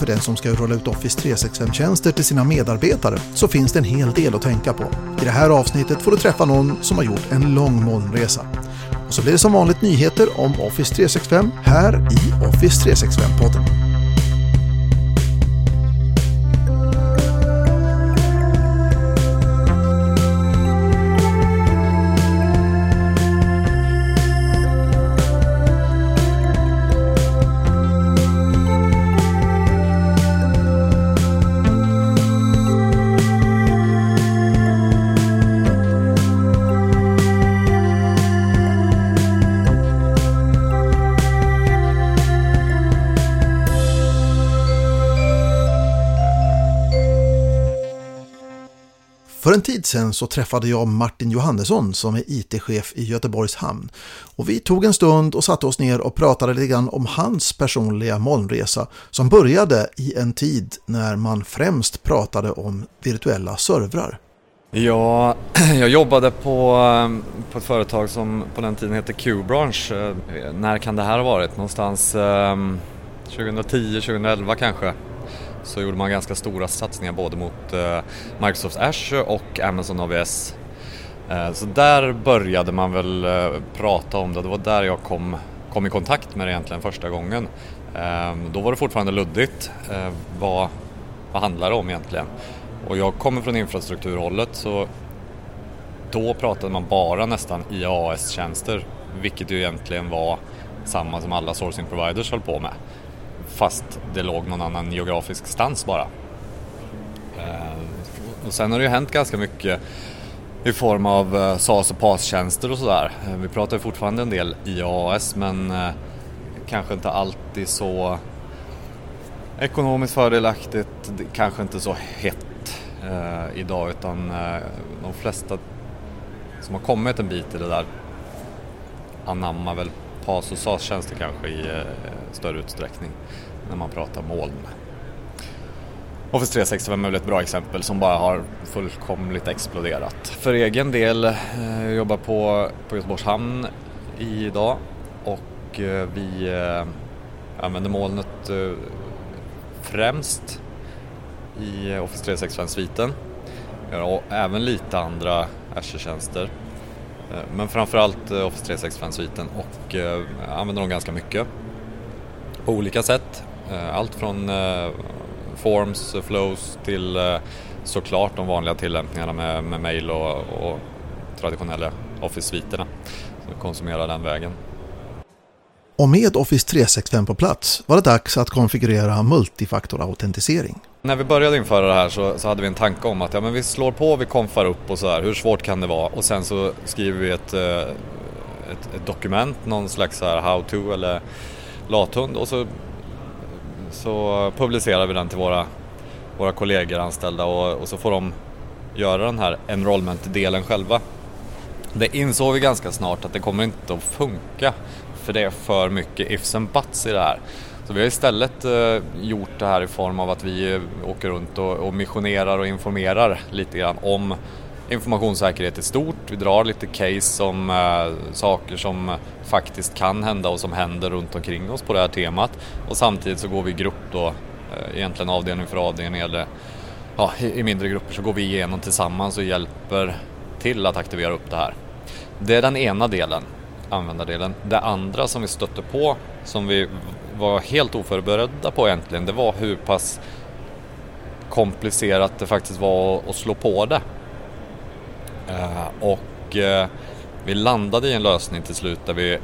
för den som ska rulla ut Office 365-tjänster till sina medarbetare så finns det en hel del att tänka på. I det här avsnittet får du träffa någon som har gjort en lång molnresa. Och så blir det som vanligt nyheter om Office 365 här i Office 365-podden. För en tid sedan så träffade jag Martin Johannesson som är IT-chef i Göteborgs hamn. Och vi tog en stund och satte oss ner och pratade lite grann om hans personliga molnresa som började i en tid när man främst pratade om virtuella servrar. Ja, jag jobbade på, ehm, på ett företag som på den tiden hette Q-branch. Eh, när kan det här ha varit? Någonstans ehm, 2010-2011 kanske så gjorde man ganska stora satsningar både mot eh, Microsoft Azure och Amazon AWS. Eh, så där började man väl eh, prata om det, det var där jag kom, kom i kontakt med det egentligen första gången. Då var det fortfarande luddigt, vad, vad handlar det om egentligen? Och jag kommer från infrastrukturhållet så då pratade man bara nästan IaaS-tjänster, vilket ju egentligen var samma som alla sourcing providers höll på med fast det låg någon annan geografisk stans bara. Eh, och sen har det ju hänt ganska mycket i form av eh, SAS och PAS-tjänster och sådär. Eh, vi pratar ju fortfarande en del IaaS men eh, kanske inte alltid så ekonomiskt fördelaktigt, kanske inte så hett eh, idag utan eh, de flesta som har kommit en bit i det där anammar väl PAS och SAS-tjänster kanske i eh, större utsträckning när man pratar moln. Office 365 är väl ett bra exempel som bara har fullkomligt exploderat. För egen del eh, jag jobbar på, på Göteborgs hamn idag och eh, vi använder molnet främst i Office 365-sviten. Vi har även lite andra Azure-tjänster Eh, men framförallt eh, Office 365-sviten och eh, använder dem ganska mycket på olika sätt. Allt från forms, flows till såklart de vanliga tillämpningarna med, med mail och, och traditionella Office-sviterna. Så konsumera den vägen. Och med Office 365 på plats var det dags att konfigurera multifaktorautentisering. När vi började införa det här så, så, hade vi en tanke om att ja, men vi slår på, vi konfar upp och så här, hur svårt kan det vara? Och sen så skriver vi ett, eh, ett, ett dokument, någon slags how-to eller lathund och så så publicerar vi den till våra, våra kollegor anställda och, och så får de göra den här enrollment-delen själva. Det insåg vi ganska snart att det kommer inte att funka för det är för mycket ifs and buts i det här. Så vi har istället eh, gjort det här i form av att vi eh, åker runt och, missionerar och informerar lite grann om informationssäkerhet i stort. Vi drar lite case om eh, saker som faktiskt kan hända och som händer runt omkring oss på det här temat. Och samtidigt så går vi i grupp då, egentligen avdelning för avdelning eller ja, i, i mindre grupper så går vi igenom tillsammans och hjälper till att aktivera upp det här. Det är den ena delen, användardelen. Det andra som vi stötte på, som vi var helt oförberedda på egentligen, det var hur pass komplicerat det faktiskt var att slå på det. Eh, och eh, vi landade i en lösning till slut där vi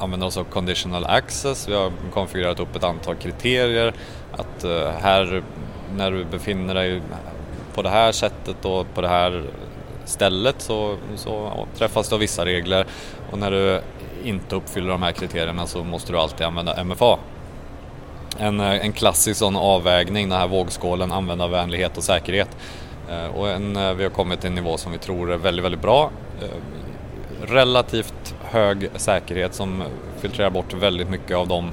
använder oss av conditional access. Vi har konfigurerat upp ett antal kriterier. Att eh, här, när du befinner dig på det här sättet och på det här stället så, så träffas du av vissa regler och när du inte uppfyller de här kriterierna så måste du alltid använda MFA. En, eh, en klassisk sån avvägning, den här vågskålen användarvänlighet och säkerhet. Eh, och en, eh, vi har kommit till en nivå som vi tror är väldigt, väldigt bra. Relativt hög säkerhet som filtrerar bort väldigt mycket av de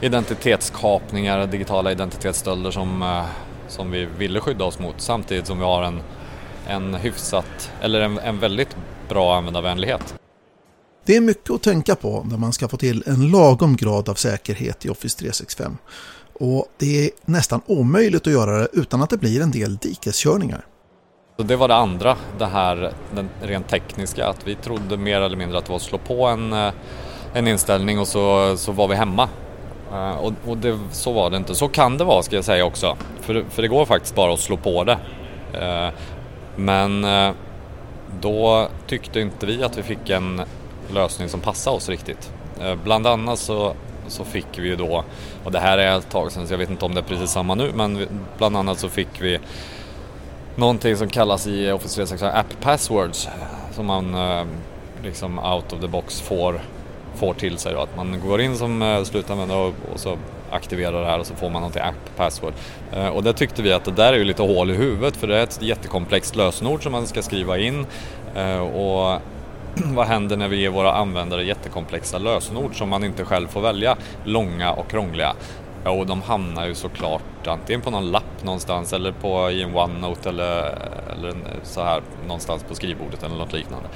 identitetskapningar, digitala identitetsstölder som, som vi ville skydda oss mot samtidigt som vi har en, en hyfsat, eller en, en väldigt bra användarvänlighet. Det är mycket att tänka på när man ska få till en lagom grad av säkerhet i Office 365. och det är nästan omöjligt att göra det utan att det blir en del dikeskörningar. Så det var det andra, det här den rent tekniska, att vi trodde mer eller mindre att det var att slå på en, eh, en inställning och så, så var vi hemma. Uh, och, och det, så var det inte. Så kan det vara ska jag säga också. För, för det går faktiskt bara att slå på det. Men eh, då tyckte inte vi att vi fick en lösning som passade oss riktigt. Eh, bland annat så, så fick vi ju då, och det här är ett tag sedan så jag vet inte om det är precis samma nu, men bland annat så fick vi någonting som kallas i Office 365 App Passwords som man eh, liksom out of the box får får till sig då, att man går in som slutanvändare och, och så aktivera det här och så får man någonting typ app password. Eh, och det tyckte vi att det där är ju lite hål i huvudet för det är ett jättekomplext lösenord som man ska skriva in eh, och vad händer när vi ger våra användare jättekomplexa lösenord som man inte själv får välja, långa och krångliga? Ja, och de hamnar ju såklart antingen på någon lapp någonstans eller på, i en OneNote eller, eller så här någonstans på skrivbordet eller något liknande.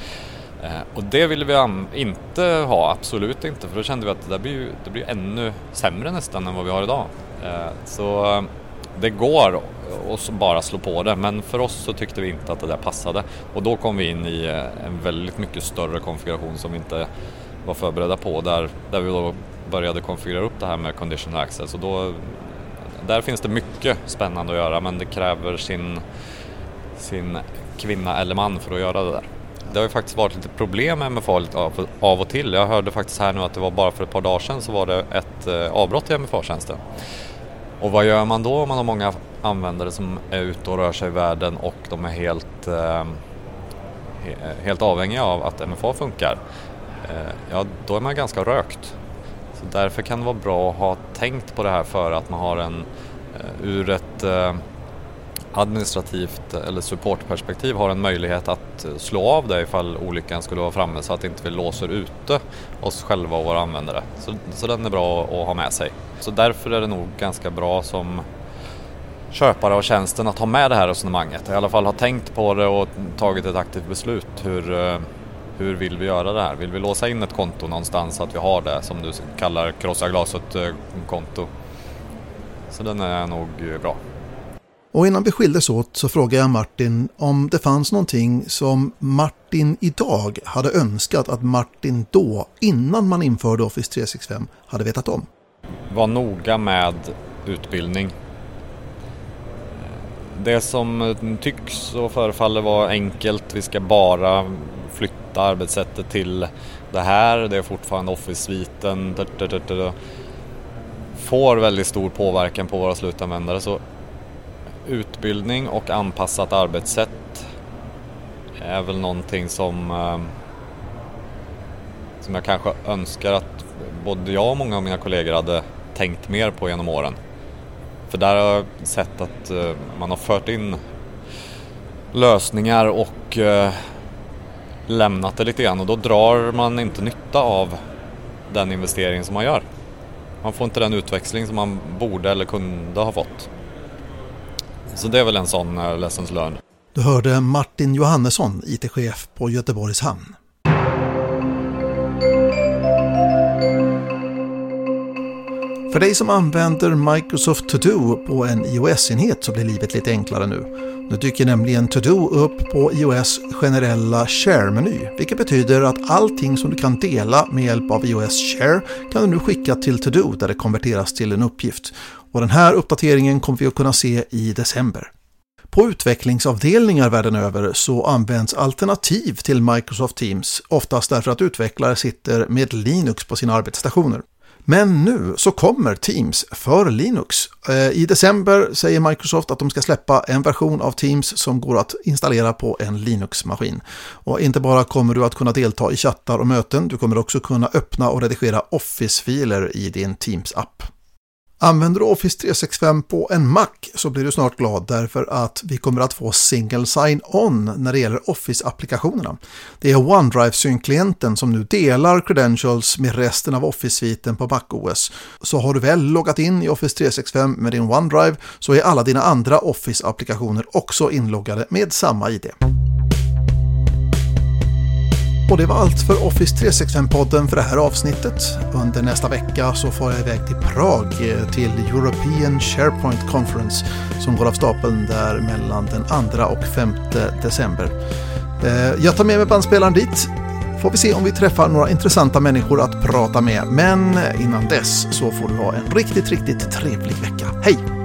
Eh, och det ville vi inte ha, absolut inte, för då kände vi att det där blir, det blir ännu sämre nästan än vad vi har idag. Eh, så eh, det går att bara slå på det, men för oss så tyckte vi inte att det där passade. Och då kom vi in i en väldigt mycket större konfiguration som vi inte var förberedda på, där, där vi då började konfigurera upp det här med conditional access. Och då, där finns det mycket spännande att göra, men det kräver sin, sin kvinna eller man för att göra det där. Det har ju faktiskt varit lite problem med MFA lite av, av och till. Jag hörde faktiskt här nu att det var bara för ett par dagar sedan så var det ett eh, avbrott i MFA-tjänsten. Och vad gör man då om man har många användare som är ute och rör sig i världen och de är helt, eh, helt avhängiga av att MFA funkar? Eh, ja, då är man ganska rökt. Så därför kan det vara bra att ha tänkt på det här för att man har en eh, ur ett eh, administrativt eh, eller supportperspektiv har en möjlighet att eh, slå av det ifall olyckan skulle vara framme så att inte vi låser ute oss själva och våra användare. Så, så den är bra att ha med sig. Så därför är det nog ganska bra som köpare av tjänsten att ha med det här resonemanget. I alla fall ha tänkt på det och tagit ett aktivt beslut. Hur, eh, hur vill vi göra det här? Vill vi låsa in ett konto någonstans så att vi har det som du kallar krossa glaset-konto? Så den är nog bra. Och innan vi skildes åt så frågade jag Martin om det fanns någonting som Martin idag hade önskat att Martin då, innan man införde Office 365, hade vetat om. Var noga med utbildning. Det som tycks och förefaller vara enkelt, vi ska bara flytta arbetssättet till det här, det är fortfarande Office-sviten, får väldigt stor påverkan på våra slutanvändare. Så utbildning och anpassat arbetssätt är väl någonting som, eh, som jag kanske önskar att både jag och många av mina kollegor hade tänkt mer på genom åren. För där har jag sett att eh, man har fört in lösningar och eh, lämnat det lite grann och då drar man inte nytta av den investering som man gör. Man får inte den utväxling som man borde eller kunde ha fått. Så det är väl en sån eh, lessons learned. Du hörde Martin Johannesson, IT-chef på Göteborgs hamn. För dig som använder Microsoft To Do på en iOS-enhet så blir livet lite enklare nu. Nu dyker nämligen To Do upp på iOS generella Share-meny, vilket betyder att allting som du kan dela med hjälp av iOS Share kan du nu skicka till To Do där det konverteras till en uppgift. Och den här uppdateringen kommer vi att kunna se i december. På utvecklingsavdelningar världen över så används alternativ till Microsoft Teams, oftast därför att utvecklare sitter med Linux på sina arbetsstationer. Men nu så kommer Teams för Linux. Eh, I december säger Microsoft att de ska släppa en version av Teams som går att installera på en Linux-maskin. Och inte bara kommer du att kunna delta i chattar och möten, du kommer också kunna öppna och redigera Office-filer i din Teams-app. Använder du Office 365 på en Mac så blir du snart glad därför att vi kommer att få single sign-on när det gäller Office-applikationerna. Det är OneDrive-synklienten som nu delar credentials med resten av Office-sviten på MacOS. Så har du väl loggat in i Office 365 med din OneDrive så är alla dina andra Office-applikationer också inloggade med samma ID. Och det var allt för Office 365-podden för det här avsnittet. Under nästa vecka så får jag iväg till Prag eh, till European SharePoint Conference som går av stapeln där mellan den 2 och 5 december. Eh, jag tar med mig bandspelaren dit. Får vi se om vi träffar några intressanta människor att prata med. Men eh, innan dess så får du ha en riktigt, riktigt trevlig vecka. Hej!